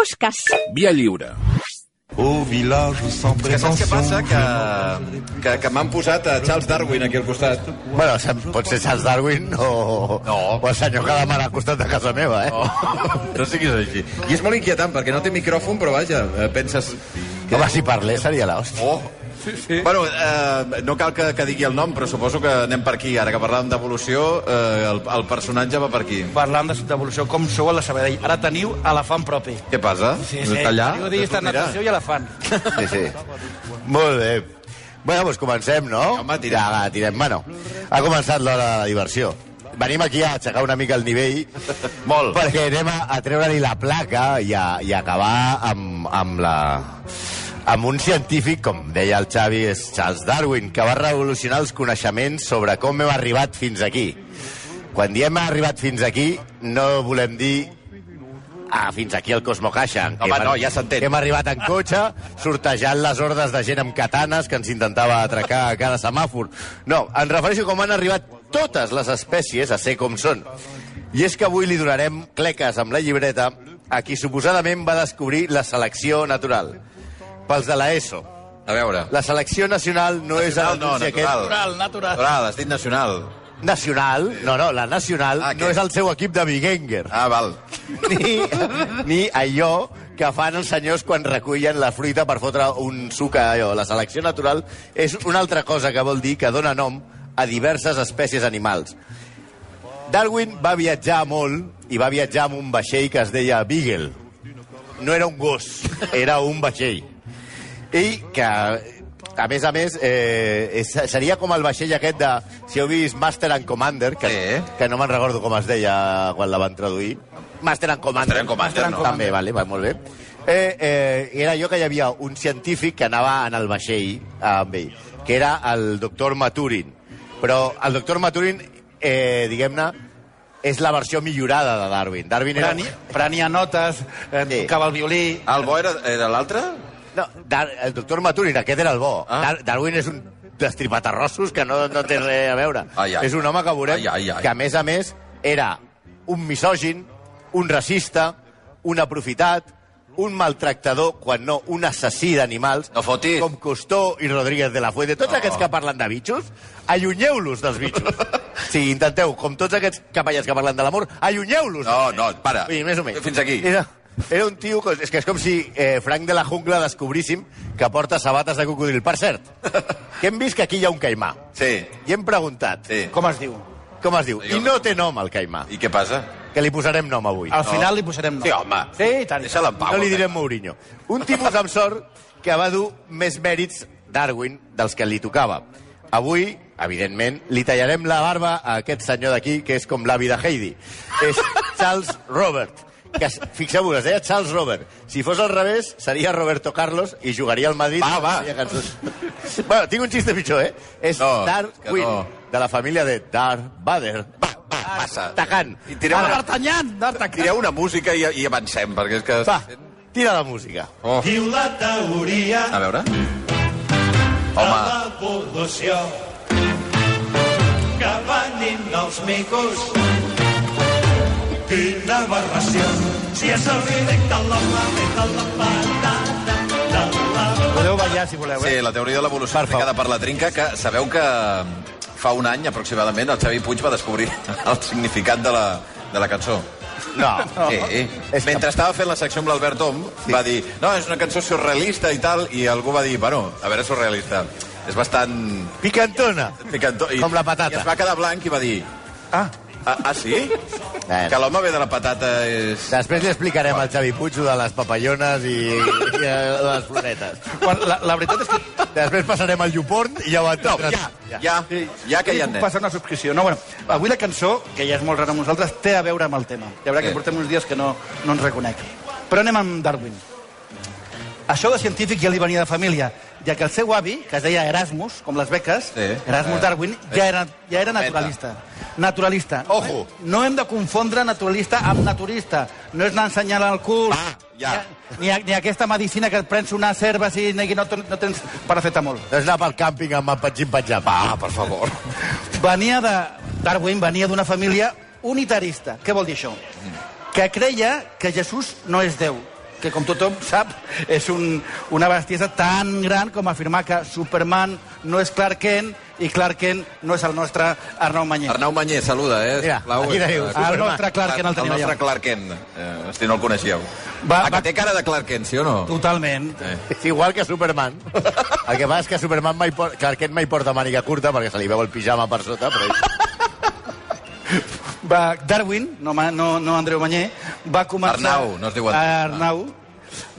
Puixcas. Via lliure. Au village sans Que saps què passa? Que, que, que m'han posat a Charles Darwin aquí al costat. Bueno, pot ser Charles Darwin o, No. o el senyor que demana al costat de casa meva, eh? Oh, no siguis així. I és molt inquietant, perquè no té micròfon, però vaja, eh, penses... Home, si parlés seria l'hòstia. Oh, sí, sí. Bueno, eh, no cal que, que digui el nom, però suposo que anem per aquí. Ara que parlàvem d'evolució, eh, el, el personatge va per aquí. Parlant de d'evolució, com sou a la Sabadell. Ara teniu elefant propi. Què passa? Sí, sí. Allà? Teniu dista, Mira. natació i elefant. Sí, sí. Molt bé. Bueno, doncs comencem, no? Home, tirem. Ja, va, tirem. Bueno, ha començat l'hora de la diversió. Venim aquí a aixecar una mica el nivell Molt. perquè anem a, a treure-li la placa i, a, i a acabar amb, amb la amb un científic, com deia el Xavi, és Charles Darwin, que va revolucionar els coneixements sobre com hem arribat fins aquí. Quan diem arribat fins aquí, no volem dir ah, fins aquí el Cosmo Caixa. Home, hem- no, ja s'entén. Hem arribat en cotxe, sortejant les hordes de gent amb katanes que ens intentava atracar a cada semàfor. No, em refereixo com han arribat totes les espècies a ser com són. I és que avui li donarem cleques amb la llibreta a qui suposadament va descobrir la selecció natural. Pels de la ESO. A veure. La selecció nacional no és Nacional, el no, natural. Natural, natural. Natural, has dit nacional. Nacional, no, no, la nacional Ah, no què? és el seu equip de Biguenger. Ah, val. ni, ni allò que fan els senyors quan recullen la fruita per fotre un suc a allò. La selecció natural és una altra cosa que vol dir que dona nom a diverses espècies animals. Darwin va viatjar molt i va viatjar amb un vaixell que es deia Beagle. No era un gos, era un vaixell. I que, a més a més, eh, seria com el vaixell aquest de... Si heu vist Master and Commander, que, Sí. que no me'n recordo com es deia quan la van traduir. Master and Commander. Master and Commander, no. També, vale, va, molt bé. Eh, eh, era allò que hi havia un científic que anava en el vaixell amb ell, que era el doctor Maturin. Però el doctor Maturin, eh, diguem-ne, és la versió millorada de Darwin. Darwin era... Prenia, prenia notes, eh, Sí. tocava el violí... El bo era, era l'altre? No, Dar el doctor Maturin, aquest era el bo. Ah. Dar Darwin és un destripatarrossos que no, no té res a veure. Ai, ai. És un home que veurem Ai, ai, ai. que, a més a més, era un misògin, un racista, un aprofitat, un maltractador, quan no, un assassí d'animals, No fotis. com Costó i Rodríguez de la Fuente. Tots aquests que parlen de bitxos, allunyeu-los dels bitxos. Sí, intenteu, com tots aquests capellans que parlen de l'amor, allunyeu-los. No, no, para. Sí, més o menys. Fins aquí. Era, era un tio... que- És que és com si eh, Frank de la Jungla descobríssim que porta sabates de cocodril. Per cert, que hem vist que aquí hi ha un caimà. Sí, I hem preguntat sí. Com es diu? com es diu. I no té nom, el caimà. I què passa? Que li posarem nom avui. Al final li posarem nom. Sí, home. Sí, i tant. Deixa'l en pau. No li direm Mourinho. Un tipus amb sort que va dur més mèrits Darwin dels que li tocava. Avui, evidentment, li tallarem la barba a aquest senyor d'aquí, que és com l'avi de Heidi. És Charles Robert. Que, fixeu-vos, es deia Charles Robert. Si fos al revés, seria Roberto Carlos i jugaria al Madrid. Va, va. Bueno, tinc un xiste pitjor, eh? És No, Darwin, no. de la família de Darth Vader. Va, va, passa. Tacant. I tireu, una, D'Artagnan, d'Artagnan. tireu una música i, i avancem, perquè és que... Va, tira la música. Oh. Diu la teoria A veure. Home, l'evolució que venim dels micos. Quina aberració, si és el ridíc de l'home de la patata, de la... Podeu ballar, si voleu, sí, eh? la teoria de l'evolució explicada per la Trinca, que sabeu que fa un any, aproximadament, el Xavi Puig va descobrir el significat de la, de la cançó. No. Sí. És que- Mentre estava fent la secció amb l'Albert Tom, sí. va dir, no, és una cançó surrealista i tal, i algú va dir, bueno, a veure, surrealista. És bastant... Picantona. Picantó. I, Com la patata. I es va quedar blanc i va dir, Ah, ah, ah sí? Eh. Que l'home ve de la patata és... Després li explicarem al Xavi Puig de les papallones i, i de les floretes. quan, la, la veritat és que... Després passarem al YouPorn i ja ho No, entendràs. ja, ja, ja que hi net. passar una subscripció. No, bueno, avui la cançó, que ja és molt rara amb nosaltres, té a veure amb el tema. Ja veurà que Sí. portem uns dies que no, no ens reconec. Però anem amb Darwin. Això de científic ja li venia de família, ja que el seu avi, que es deia Erasmus, com les beques, Sí. Erasmus Eh. Darwin, ja era, ja era naturalista. Naturalista. Ojo. No hem de confondre naturalista amb naturista. No és anar ensenyant al cul... Ah, ja. Ni, ni aquesta medicina que et prens unes herbes i no, no tens paracetamol. No és anar pel càmping amb el patxim-patxap. Ah, per favor. Venia de... Darwin venia d'una família unitarista. Què vol dir això? Que creia que Jesús no és Déu, que com tothom sap, és un, una bestiesa tan gran com afirmar que Superman no és Clark Kent i Clark Kent no és el nostre Arnau Mañé. Arnau Mañé, saluda, eh? Mira, sisplau. aquí teniu, Eh, El nostre Clark Kent el el tenim nostre allà. Clark Kent, eh, si no el coneixeu. Va- ah, que va- té cara de Clark Kent, sí o no? Totalment. Eh. És igual que Superman. El que passa és que Superman mai porta, Clark Kent mai porta màniga curta perquè se li veu el pijama per sota, però Va, Darwin, no, no, no Andreu Mañé, va començar... Arnau, no es diu Andreu. Arnau.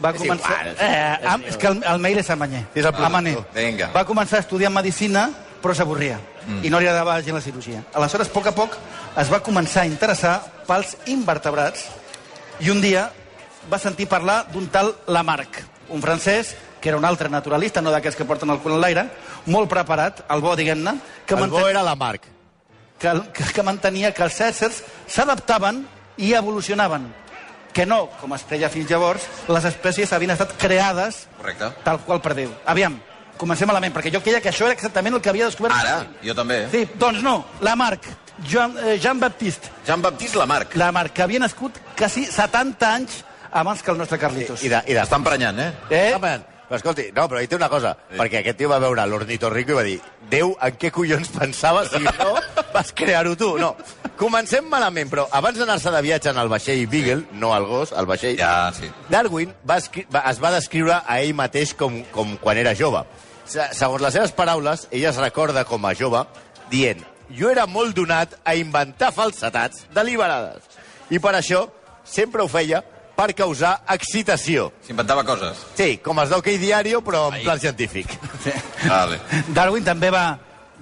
Va És començar... igual, eh, am, és que el, el mail és a Mañé. És el a Mané. productor. Vinga. Va començar a estudiar medicina, però s'avorria. Mm. I no li agradava gens la cirurgia. Aleshores, a poc a poc, es va començar a interessar pels invertebrats i un dia va sentir parlar d'un tal Lamarck, un francès que era un altre naturalista, no d'aquests que porten el cul en l'aire, molt preparat, el bo, diguem-ne, que, el bo manten- era la Marc. que, que, que mantenia que els éssers s'adaptaven i evolucionaven. Que no, com es creia fins llavors, les espècies havien estat creades Correcte. tal qual per Déu. Aviam, comencem malament, perquè jo creia que això era exactament el que havia descobert. Ara, jo també. Sí, doncs no, Lamarck, Jean, eh, Jean Baptiste, Jean-Baptiste Lamarck. Lamarck, que havia nascut quasi 70 anys abans que el nostre Carlitos. I de, i de... Està emprenyant, eh? Eh? Home, però escolti, no, però hi té una cosa, sí. perquè aquest tio va veure l'ornitorrico i va dir Déu, en què collons pensava si no vas crear-ho tu? No, comencem malament, però abans d'anar-se de viatge en el vaixell Beagle, no el gos, el vaixell, Ja, sí. Darwin va escri- va, es va descriure a ell mateix com, com quan era jove. Se- Segons les seves paraules, ell es recorda com a jove dient jo era molt donat a inventar falsetats deliberades i per això sempre ho feia per causar excitació. S'inventava coses. Sí, com es d'hoquei diario, però en plan científic. Vale. Darwin també va,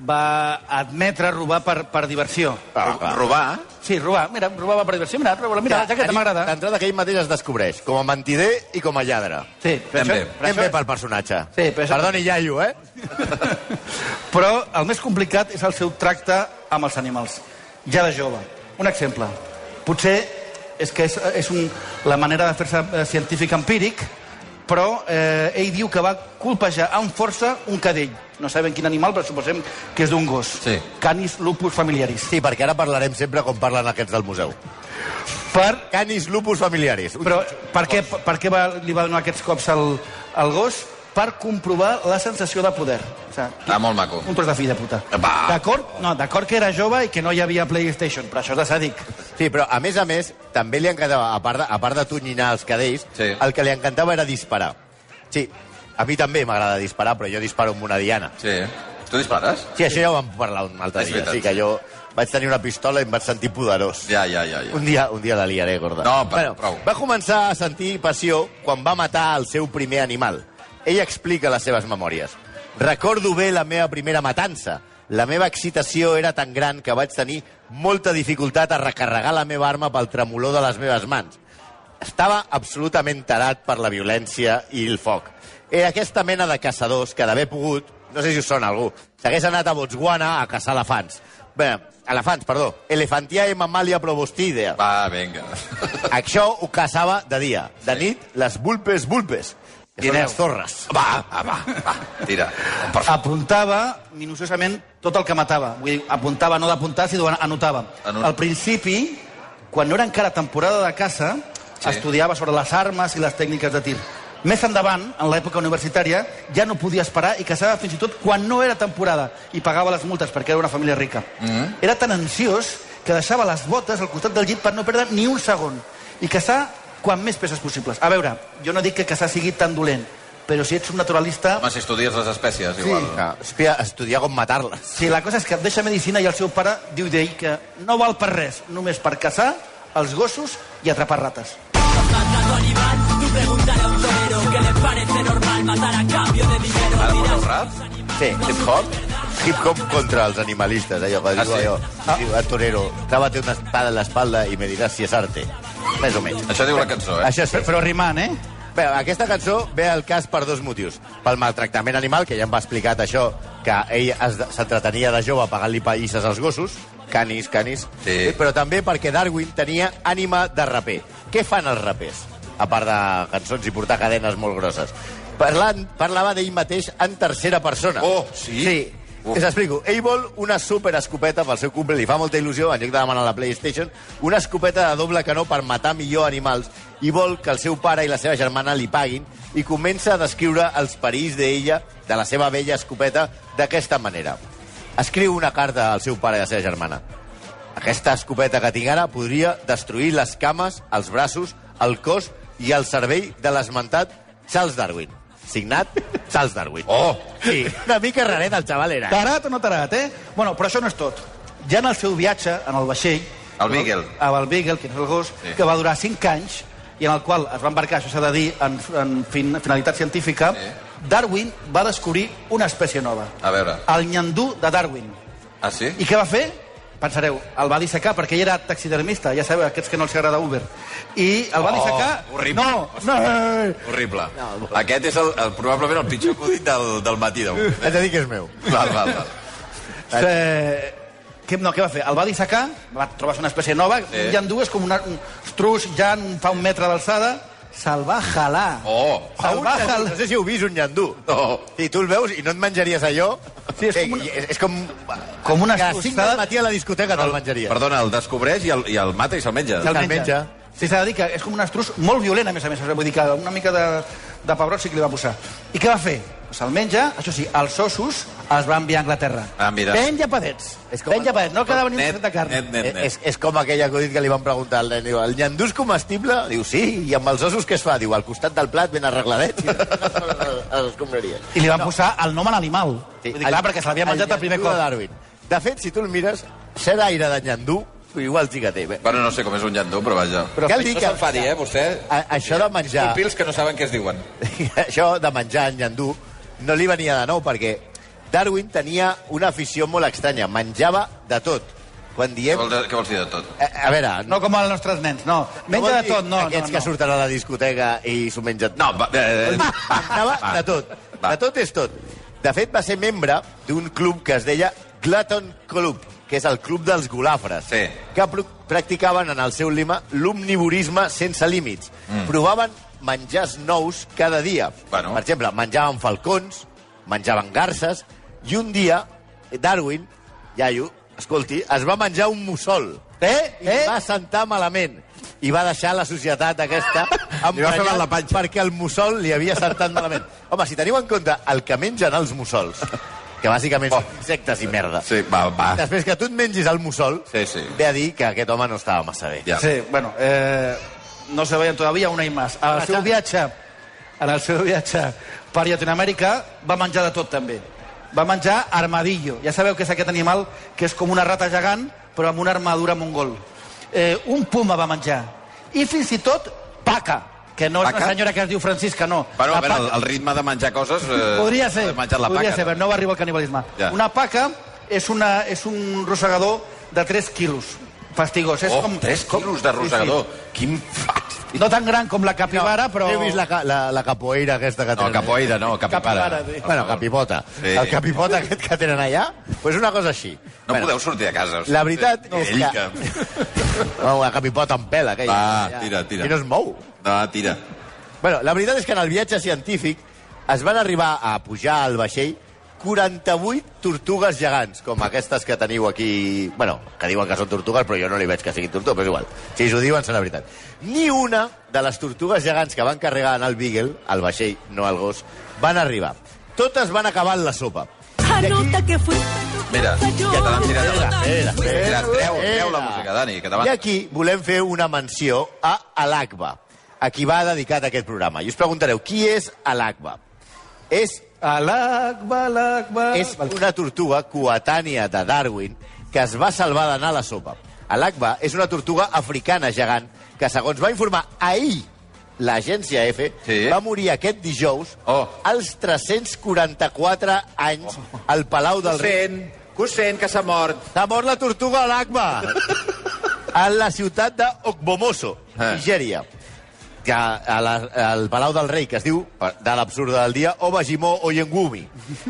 va admetre robar per, per diversió. Ah, clar. Robar? Sí, robar. Mira, robava per diversió. Mira, roba, mira, la jaqueta m'agrada. D'entrada que ell mateix es descobreix, com a mentider i com a lladre. Sí, per Ben això, bé. per Ben això, bé pel personatge. Sí, però això- Perdoni, iaio, eh? Però el més complicat és el seu tracte amb els animals, ja de jove. Un exemple. Potser és que és, és un, la manera de fer-se eh, científic empíric, però eh, ell diu que va colpejar amb força un cadell. No sabem quin animal, però suposem que és d'un gos. Sí. Canis lupus familiaris. Sí, perquè ara parlarem sempre com parlen aquests del museu. Per, Canis lupus familiaris. però per què, per què va, li va donar aquests cops al, al gos? Per comprovar la sensació de poder. O sigui, Ah, molt maco. un tros de fill de puta. D'acord? No, d'acord que era jove i que no hi havia PlayStation, però això és de sàdic. Sí, però a més a més, també li encantava, a part de, a part de tonyinar els cadells, Sí. el que li encantava era disparar. Sí, a mi també m'agrada disparar, però jo disparo amb una diana. Sí. Tu dispares? Sí, això ja ho vam parlar un altre És dia. veritat. Sí, que jo vaig tenir una pistola i em vaig sentir poderós. Ja, ja, ja. ja. Un dia, un dia la liaré, gorda. No, pa- prou. Va començar a sentir passió quan va matar el seu primer animal. Ell explica les seves memòries. Recordo bé la meva primera matança. La meva excitació era tan gran que vaig tenir molta dificultat a recarregar la meva arma pel tremolor de les meves mans. Estava absolutament tarat per la violència i el foc. Era aquesta mena de caçadors que d'haver pogut, no sé si us sona algú, s'hagués anat a Botswana a caçar elefants. Bé, elefants, perdó. Elefantiae mammalia probostidea. Va, vinga. Això ho caçava de dia. De nit, les vulpes vulpes. Guineu. les torres. Va, va, va, va. Tira. Per favor. apuntava minuciosament tot el que matava. Vull dir, apuntava, no d'apuntar, sinó anotava. Anot- Al principi, quan no era encara temporada de caça, Sí. sí. estudiava sobre les armes i les tècniques de tir. Més endavant, en l'època universitària, ja no podia esperar i caçava fins i tot quan no era temporada i pagava les multes perquè era una família rica. Mm -hmm. Era tan ansiós que deixava les botes al costat del llit per no perdre ni un segon i caçar quan més peces possibles. A veure, jo no dic que caçar sigui tan dolent, però si ets un naturalista... Home, si estudies les espècies, Sí. igual. Ah, Espia, estudiar com matar-les. Sí, la cosa és que deixa medicina i el seu pare diu d'ell que no val per res, només per caçar els gossos i atrapar rates. Ara vols el rap? Sí. Hip-hop? Hip-hop contra els animalistes, allò que Ah, diu sí? allò. Diu a torero, clávate una espada en la espalda i me diràs si és arte. Més o menys. Això diu la cançó, eh? Això és... Però rimant, eh? Bé, aquesta cançó ve al cas per dos motius. Pel maltractament animal, que ja em va explicat això, que ell es- s'entretenia de jove pagant-li païsses als gossos, canis, canis, Sí. però també perquè Darwin tenia ànima de raper. Què fan els rapers? A part de cançons i portar cadenes molt grosses. Parlant, parlava d'ell mateix en tercera persona. Oh, sí? Sí. Uf. Us explico. Ell vol una super escopeta pel seu cumple, li fa molta il·lusió, en lloc de demanar la PlayStation, una escopeta de doble canó per matar millor animals i vol que el seu pare i la seva germana li paguin i comença a descriure els perills d'ella, de la seva vella escopeta, d'aquesta manera. Escriu una carta al seu pare i a la seva germana. Aquesta escopeta que tinc ara podria destruir les cames, els braços, el cos i el cervell de l'esmentat Charles Darwin. Signat Charles Darwin. Oh! Sí, una mica raret el xaval era. Tarat o no tarat, eh? Bueno, però això no és tot. Ja en el seu viatge, en el vaixell... El Beagle. Amb el Beagle, que és el gos, Sí. que va durar 5 anys, i en el qual es va embarcar, això s'ha de dir, en, en fin, finalitat científica, Sí. Darwin va descobrir una espècie nova. A veure. El nyandú de Darwin. Ah, sí? I què va fer? Pensareu, el va dissecar perquè ell era taxidermista, ja sabeu, aquests que no els agrada Uber. I el va Oh, dissecar... horrible. No, no, no, no. Horrible. Aquest és el, el, probablement el pitjor acudit del, del matí d'avui. Haig de dir que és meu. Val, val, val. Eh, què, no, què va fer? El va dissecar, va trobar-se una espècie nova, Sí. sí. Jan és com una, un estruç ja fa un metre d'alçada, se'l va jalar. Oh! Se'l va No jalar. sé si heu vist un nyandú. No. Sí, tu el veus i no et menjaries allò. Sí, és com una- i és, és com... Com una que a 5 estruçada- del matí a la discoteca te'l menjaries. Perdona, el descobreix i el, i el mata i se'l menja. Se'l Se'l menja. Sí, s'ha de dir que és com un estruç molt violent, a més a més. Vull dir que una mica de, de pebrot sí que li va posar. I què va fer? Se'l menja, això sí, els ossos els va enviar a Anglaterra. Ah, mira. Ben llapadets. És com- Ben llapadets, no quedava ni un tret de carn. net, net, Eh, net. És, és com aquell acudit que li van preguntar al nen. Diu, el nyandú és comestible? Diu, sí. I amb els ossos què es fa? Diu, al costat del plat ben arregladets. a les escombraries. I li van posar el nom a l'animal. Sí, Vull dir, clar, perquè se l'havia menjat el primer nyandú cop. de Darwin. De fet, si tu el mires, cert aire de nyandú, igual sí que té. Bé, Bueno, no sé com és un llandó, però vaja. Però cal dir no que- s'enfadi, eh, vostè? a, això de menjar... Pils que no saben què es diuen. això de menjar en nyandú no li venia de nou, perquè Darwin tenia una afició molt estranya. Menjava de tot. Quan Què diem... vols, què vols dir de tot? A, a veure, No com els nostres nens, no. Menja vol de tot, no. Aquests no, que no. surten a la discoteca i s'ho mengen... No, va, eh, eh, Menjava va. de tot. Va. De tot és tot. De fet, va ser membre d'un club que es deia Glutton Club, que és el club dels golàfres, Sí. que pr practicaven en el seu lema l'omnivorisme sense límits. Mm. Provaven menjars nous cada dia. Bueno. Per exemple, menjaven falcons, menjaven garces, i un dia Darwin, iaio, escolti, es va menjar un mussol. Eh? I Eh? va sentar malament. I va deixar la societat aquesta mal la emprenyat panxa. perquè el mussol li havia sentat malament. Home, si teniu en compte el que mengen els mussols, que bàsicament Oh. són insectes i merda, Sí, va, va. després que tu et mengis el mussol, Sí, sí. ve a dir que aquest home no estava massa bé. Ja. Sí, bueno, eh, no se veien todavía una i más. Al seu viatge, en el seu viatge per Llatinoamèrica va menjar de tot també. Va menjar armadillo. Ja sabeu que és aquest animal que és com una rata gegant, però amb una armadura mongol. Eh, un puma va menjar. I fins i tot paca, que no és Paca? la senyora que es diu Francisca, no. Bueno, a veure, el, paca- el ritme de menjar coses... Eh, Podria ser, Menjar la podria paca. ser, però no va arribar al canibalisme. Ja. Una paca és, una, és un rosegador de 3 quilos. Fastigós. És Oh, com, 3 com- quilos de sí, rosegador. sí. Quin fàstic. No tan gran com la capibara, però... Heu vist la, la, la capoeira aquesta que No, tenen? capoeira, no. Capipara, sí. Bueno, capipota. Sí. El capipota aquest que tenen allà, pues una cosa així. No podeu sortir de casa. o sigui, La veritat eh, és ell que... No, una capipota amb pèl, aquella. Va, tira, tira. I no es mou. No, tira. Bueno, la veritat és que en el viatge científic es van arribar a pujar al vaixell 48 tortugues gegants, com aquestes que teniu aquí... Bueno, que diuen que són tortugues, però jo no li veig que siguin tortugues, però és igual. Si ells ho diuen, serà veritat. Ni una de les tortugues gegants que van carregar en el Beagle, al vaixell, no al gos, van arribar. Totes van acabar en la sopa. Anota que fue. Mira, ja te l'han tirat. a la- Espera, Mira, treu, espera. treu la música, Dani, que I aquí volem fer una menció a Alakba, a qui va dedicat aquest programa. I us preguntareu, qui és Alakba? És Alakba, alakba... és una tortuga coetània de Darwin que es va salvar d'anar a la sopa. Alakba és una tortuga africana gegant que, segons va informar ahir l'agència EFE, Sí. va morir aquest dijous Oh. als 344 anys al Palau del Rei. sent, que ho sent, que s'ha mort. S'ha mort la tortuga Alakba a la ciutat d'Ogbomoso, Ah. Nigèria que a la, al Palau del Rei, que es diu, de l'absurda del dia, Obajimo Oyengumi.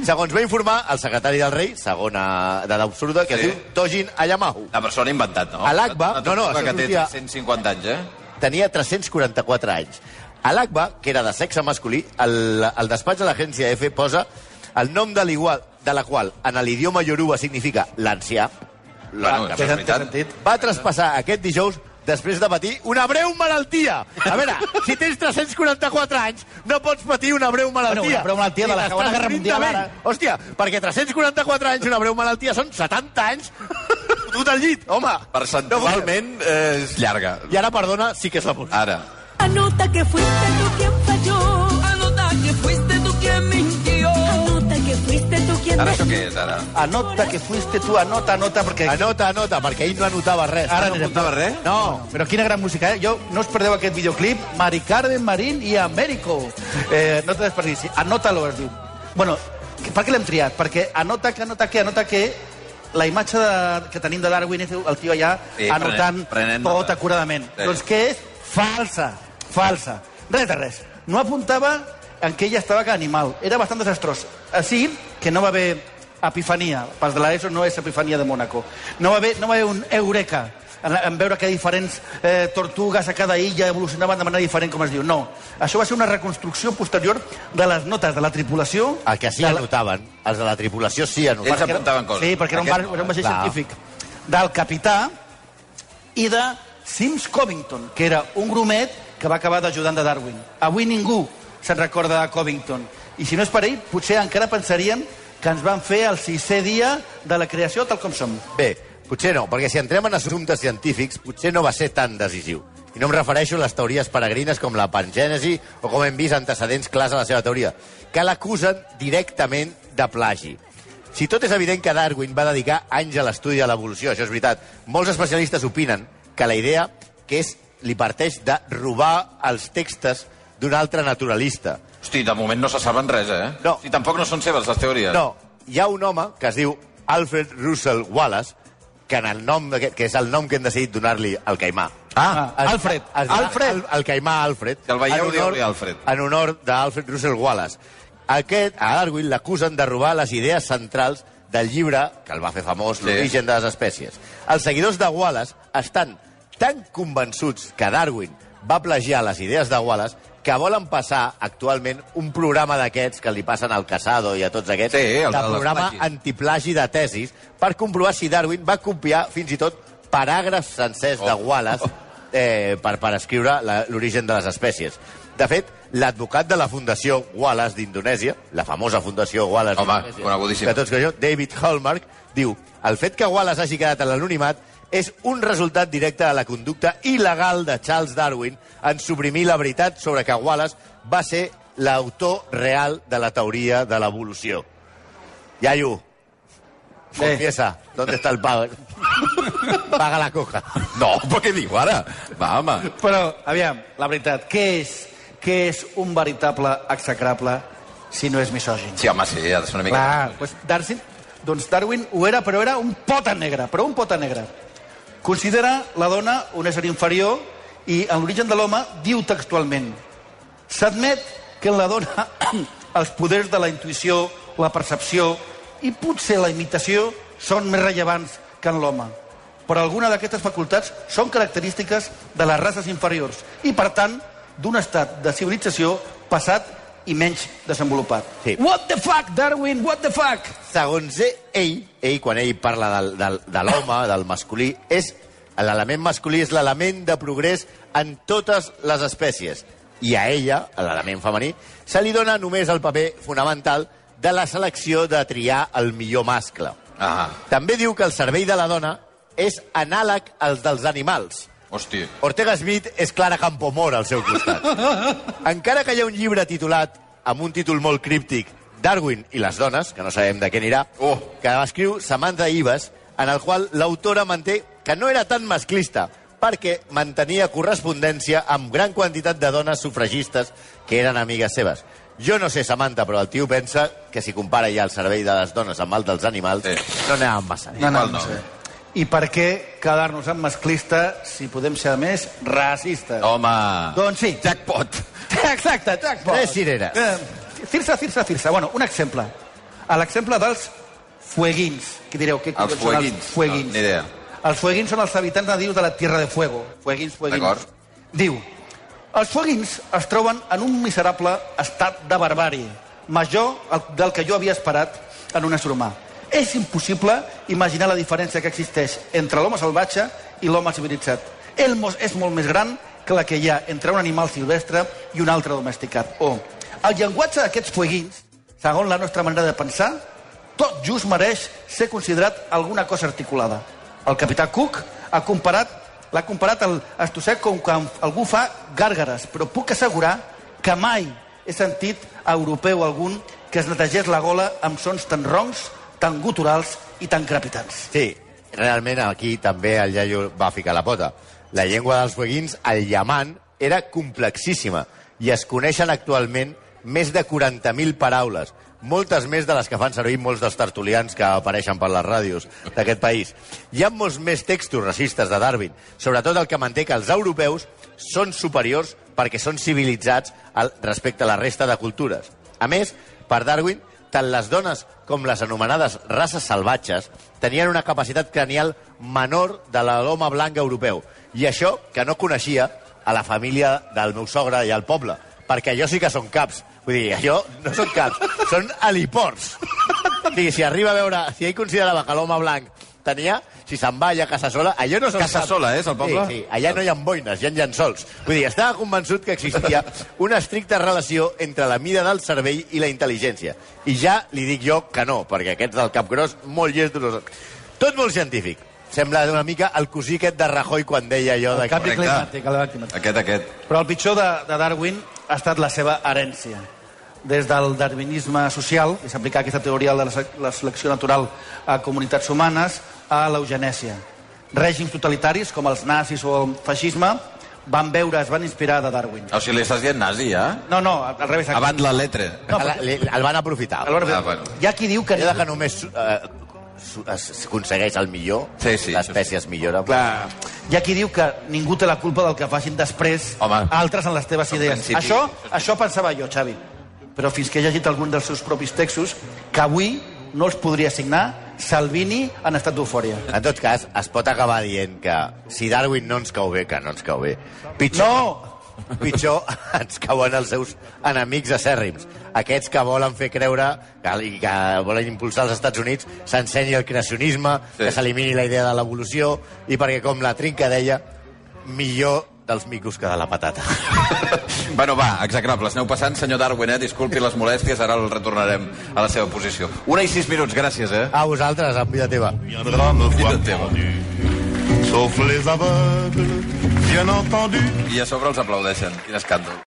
Segons va informar el secretari del rei, segona de l'absurda, que Sí. es diu Tojin Ayamahu. La persona inventat, no? A l'Agba- Una no, no, això que té sortia- 150 anys, eh? Tenia 344 anys. A l'Agba, que era de sexe masculí, el, el despatx de l'agència EFE posa el nom de l'igual de la qual en l'idioma yoruba significa l'ancià, Bueno, la- això és veritat. sentit. va traspassar aquest dijous després de patir una breu malaltia. A veure, si tens 344 anys, no pots patir una breu malaltia. Bueno, una breu malaltia de la Segona Guerra Mundial, ara. Hòstia, perquè 344 anys, una breu malaltia, són 70 anys fotut al llit, home. Percentualment eh, és llarga. I ara, perdona, sí que és la música. Ara. Anota que fuiste tú quien falló. Anota que fuiste fuiste tú quien Ara això què és, ara? Anota que fuiste tu, anota, anota, perquè... Anota, anota, perquè ell no anotava res. Ara No apuntava res? No, però quina gran música, eh? Jo, no us perdeu aquest videoclip, Mari Carmen Marín i Américo. Eh, no té desperdici. Anota-lo, es diu. Bueno, que- per què l'hem triat? Perquè anota que, anota que, anota que la imatge de, que tenim de Darwin és el tio allà Sí, anotant prenent- prenent tot nota. acuradament. Sí. Doncs què és? Falsa, falsa. Res de res. No apuntava en què ella estava que animal. Era bastant desastrós. Així que no va haver epifania. Pas de l'ESO no és epifania de Mònaco. No va haver, no va haver un eureka en, en veure que diferents eh, tortugues a cada illa evolucionaven de manera diferent, com es diu. No. Això va ser una reconstrucció posterior de les notes de la tripulació... El que sí la- anotaven, els de la tripulació sí anotaven. Ells apuntaven coses. Sí, perquè era un, bar, Aquest no, era un vaixell Clar. científic. Del capità i de Sims Covington, que era un grumet que va acabar d'ajudant de Darwin. Avui ningú se'n recorda de Covington. I si no és per ell, potser encara pensarien que ens van fer el sisè dia de la creació tal com som. Bé, potser no, perquè si entrem en assumptes científics, potser no va ser tan decisiu. I no em refereixo a les teories peregrines com la pangènesi o com hem vist antecedents clars a la seva teoria, que l'acusen directament de plagi. Si tot és evident que Darwin va dedicar anys a l'estudi de l'evolució, això és veritat, molts especialistes opinen que la idea que és li parteix de robar els textos d'un altre naturalista. Hosti, de moment no se saben res, eh? No. I tampoc no són seves, les teories. No, hi ha un home que es diu Alfred Russel Wallace, que, en el nom que és el nom que hem decidit donar-li al caimà. Ah, Es- Alfred. es dirà Alfred. El, el caimà Alfred. Si el veieu, en honor- dieu-li Alfred. En honor d'Alfred Russel Wallace. Aquest, a Darwin, l'acusen de robar les idees centrals del llibre que el va fer famós, Sí. L'origen de les espècies. Els seguidors de Wallace estan tan convençuts que Darwin va plagiar les idees de Wallace que volen passar actualment un programa d'aquests que li passen al Casado i a tots aquests, Sí, el de de programa plagis. antiplagi de tesis per comprovar si Darwin va copiar fins i tot paràgrafs sencers de Oh. Wallace eh, per, per escriure l'origen de les espècies. De fet, l'advocat de la Fundació Wallace d'Indonèsia, la famosa Fundació Wallace d'Indonèsia, que tots coneixeu, David Hallmark, diu el fet que Wallace hagi quedat en l'anonimat és un resultat directe de la conducta il·legal de Charles Darwin en suprimir la veritat sobre que Wallace va ser l'autor real de la teoria de l'evolució. Yayu, confiesa, ¿dónde está el pago? Paga la coca. No, però què diu ara? Va, home. Però, aviam, la veritat, què és, què és un veritable execrable si no és misògin? Sí, home, sí, ha de ser una mica... Clar, doncs Darwin, doncs Darwin ho era, però era un pota negra, però un pota negra. Considera la dona un ésser inferior i en l'origen de l'home diu textualment s'admet que en la dona els poders de la intuïció, la percepció i potser la imitació són més rellevants que en l'home. Però alguna d'aquestes facultats són característiques de les races inferiors i, per tant, d'un estat de civilització passat i menys desenvolupat. Sí. What the fuck, Darwin? What the fuck? Segons ell, ell quan ell parla del, del, de l'home, del masculí, és l'element masculí és l'element de progrés en totes les espècies. I a ella, a l'element femení, se li dona només el paper fonamental de la selecció de triar el millor mascle. Ah, També diu que el cervell de la dona és anàleg al dels animals. Hosti. Ortega Smith és Clara Campomor al seu costat. Encara que hi ha un llibre titulat, amb un títol molt críptic, Darwin i les dones, que no sabem de què anirà, Oh. que escriu Samantha Ives, en el qual l'autora manté que no era tan masclista, perquè mantenia correspondència amb gran quantitat de dones sufragistes que eren amigues seves. Jo no sé, Samantha, però el tio pensa que si compara ja el servei de les dones amb el dels animals, Sí. no anàvem massa bé. No, no, no no. I per què quedar-nos amb masclista si podem ser, a més, racistes? Home... Doncs sí. Jackpot. Exacte, jackpot. Tres cireres. Eh, Cirsa, Cirsa, Cirsa. Bueno, un exemple. A l'exemple dels fueguins. Què direu? Què Els collons són fueguins. fueguins. No, ni idea. Els fueguins són els habitants nadius de la Tierra de Fuego. Fueguins, fueguins. D'acord. Diu, els fueguins es troben en un miserable estat de barbàrie, major del que jo havia esperat en un ésser humà. És impossible imaginar la diferència que existeix entre l'home salvatge i l'home civilitzat. Ell mos- és molt més gran que la que hi ha entre un animal silvestre i un altre domesticat. O, el llenguatge d'aquests fueguins, segons la nostra manera de pensar, tot just mereix ser considerat alguna cosa articulada. El capità Cook ha comparat l'ha comparat al estossec com quan algú fa gàrgares, però puc assegurar que mai he sentit europeu algun que es netegés la gola amb sons tan roncs, tan guturals i tan crepitants. Sí, realment aquí també el iaio va ficar la pota. La llengua dels fueguins, el llamant, era complexíssima i es coneixen actualment més de 40.000 paraules, moltes més de les que fan servir molts dels tertulians que apareixen per les ràdios d'aquest país. Hi ha molts més textos racistes de Darwin, sobretot el que manté que els europeus són superiors perquè són civilitzats respecte a la resta de cultures. A més, per Darwin, tant les dones com les anomenades races salvatges tenien una capacitat cranial menor de l'home blanc europeu. I això, que no coneixia a la família del meu sogre i al poble, perquè allò sí que són caps. Vull dir, allò no són caps, són heliports. Si arriba a veure, si ell considerava que l'home blanc tenia, si se'n va allà a casa sola, allò no són Casa caps. sola, eh, és el poble? Sí, sí, allà no hi ha boines, hi ha llençols. Vull dir, estava convençut que existia una estricta relació entre la mida del cervell i la intel·ligència. I ja li dic jo que no, perquè aquests del cap gros, molt llestos. Tot molt científic. Sembla una mica el cosí aquest de Rajoy quan deia allò de... El canvi climàtic, el canvi climàtic. Aquest, aquest. Però el pitjor de, de Darwin ha estat la seva herència. Des del darwinisme social, que s'aplica aquesta teoria de la se- la selecció natural a comunitats humanes, a l'eugenèsia. Règims totalitaris, com els nazis o el feixisme, van veure, es van inspirar de Darwin. O sigui, li estàs dient nazi, ja? No, no, al revés. Abans la letre. No, El, el van aprofitar. Alhora, Ah, bueno. Hi ha qui diu que... Allò de que només eh, s'aconsegueix el millor, Sí, sí, l'espècie es millora. Clar, hi ha qui diu que ningú té la culpa del que facin després Home. altres en les teves En idees. principi, Això, això això pensava jo, Xavi. Però fins que he llegit algun dels seus propis textos, que avui no els podria signar Salvini en estat d'eufòria. En tot cas, es pot acabar dient que si Darwin no ens cau bé, que no ens cau bé, pitjor, No! pitjor ens cauen els seus enemics acèrrims. Aquests que volen fer creure que, i que volen impulsar als Estats Units s'ensenyi el creacionisme, sí. que s'elimini la idea de l'evolució i perquè, com la Trinca deia, millor dels micos que de la patata. bueno, va, execrables. Aneu passant, senyor Darwin, eh? Disculpi les molèsties, ara el retornarem a la seva posició. Una i sis minuts, gràcies, eh? A vosaltres, en vida teva. Vida teva. sauf les aveugles, bien entendu. I a sobre els aplaudeixen. Quin escàndol.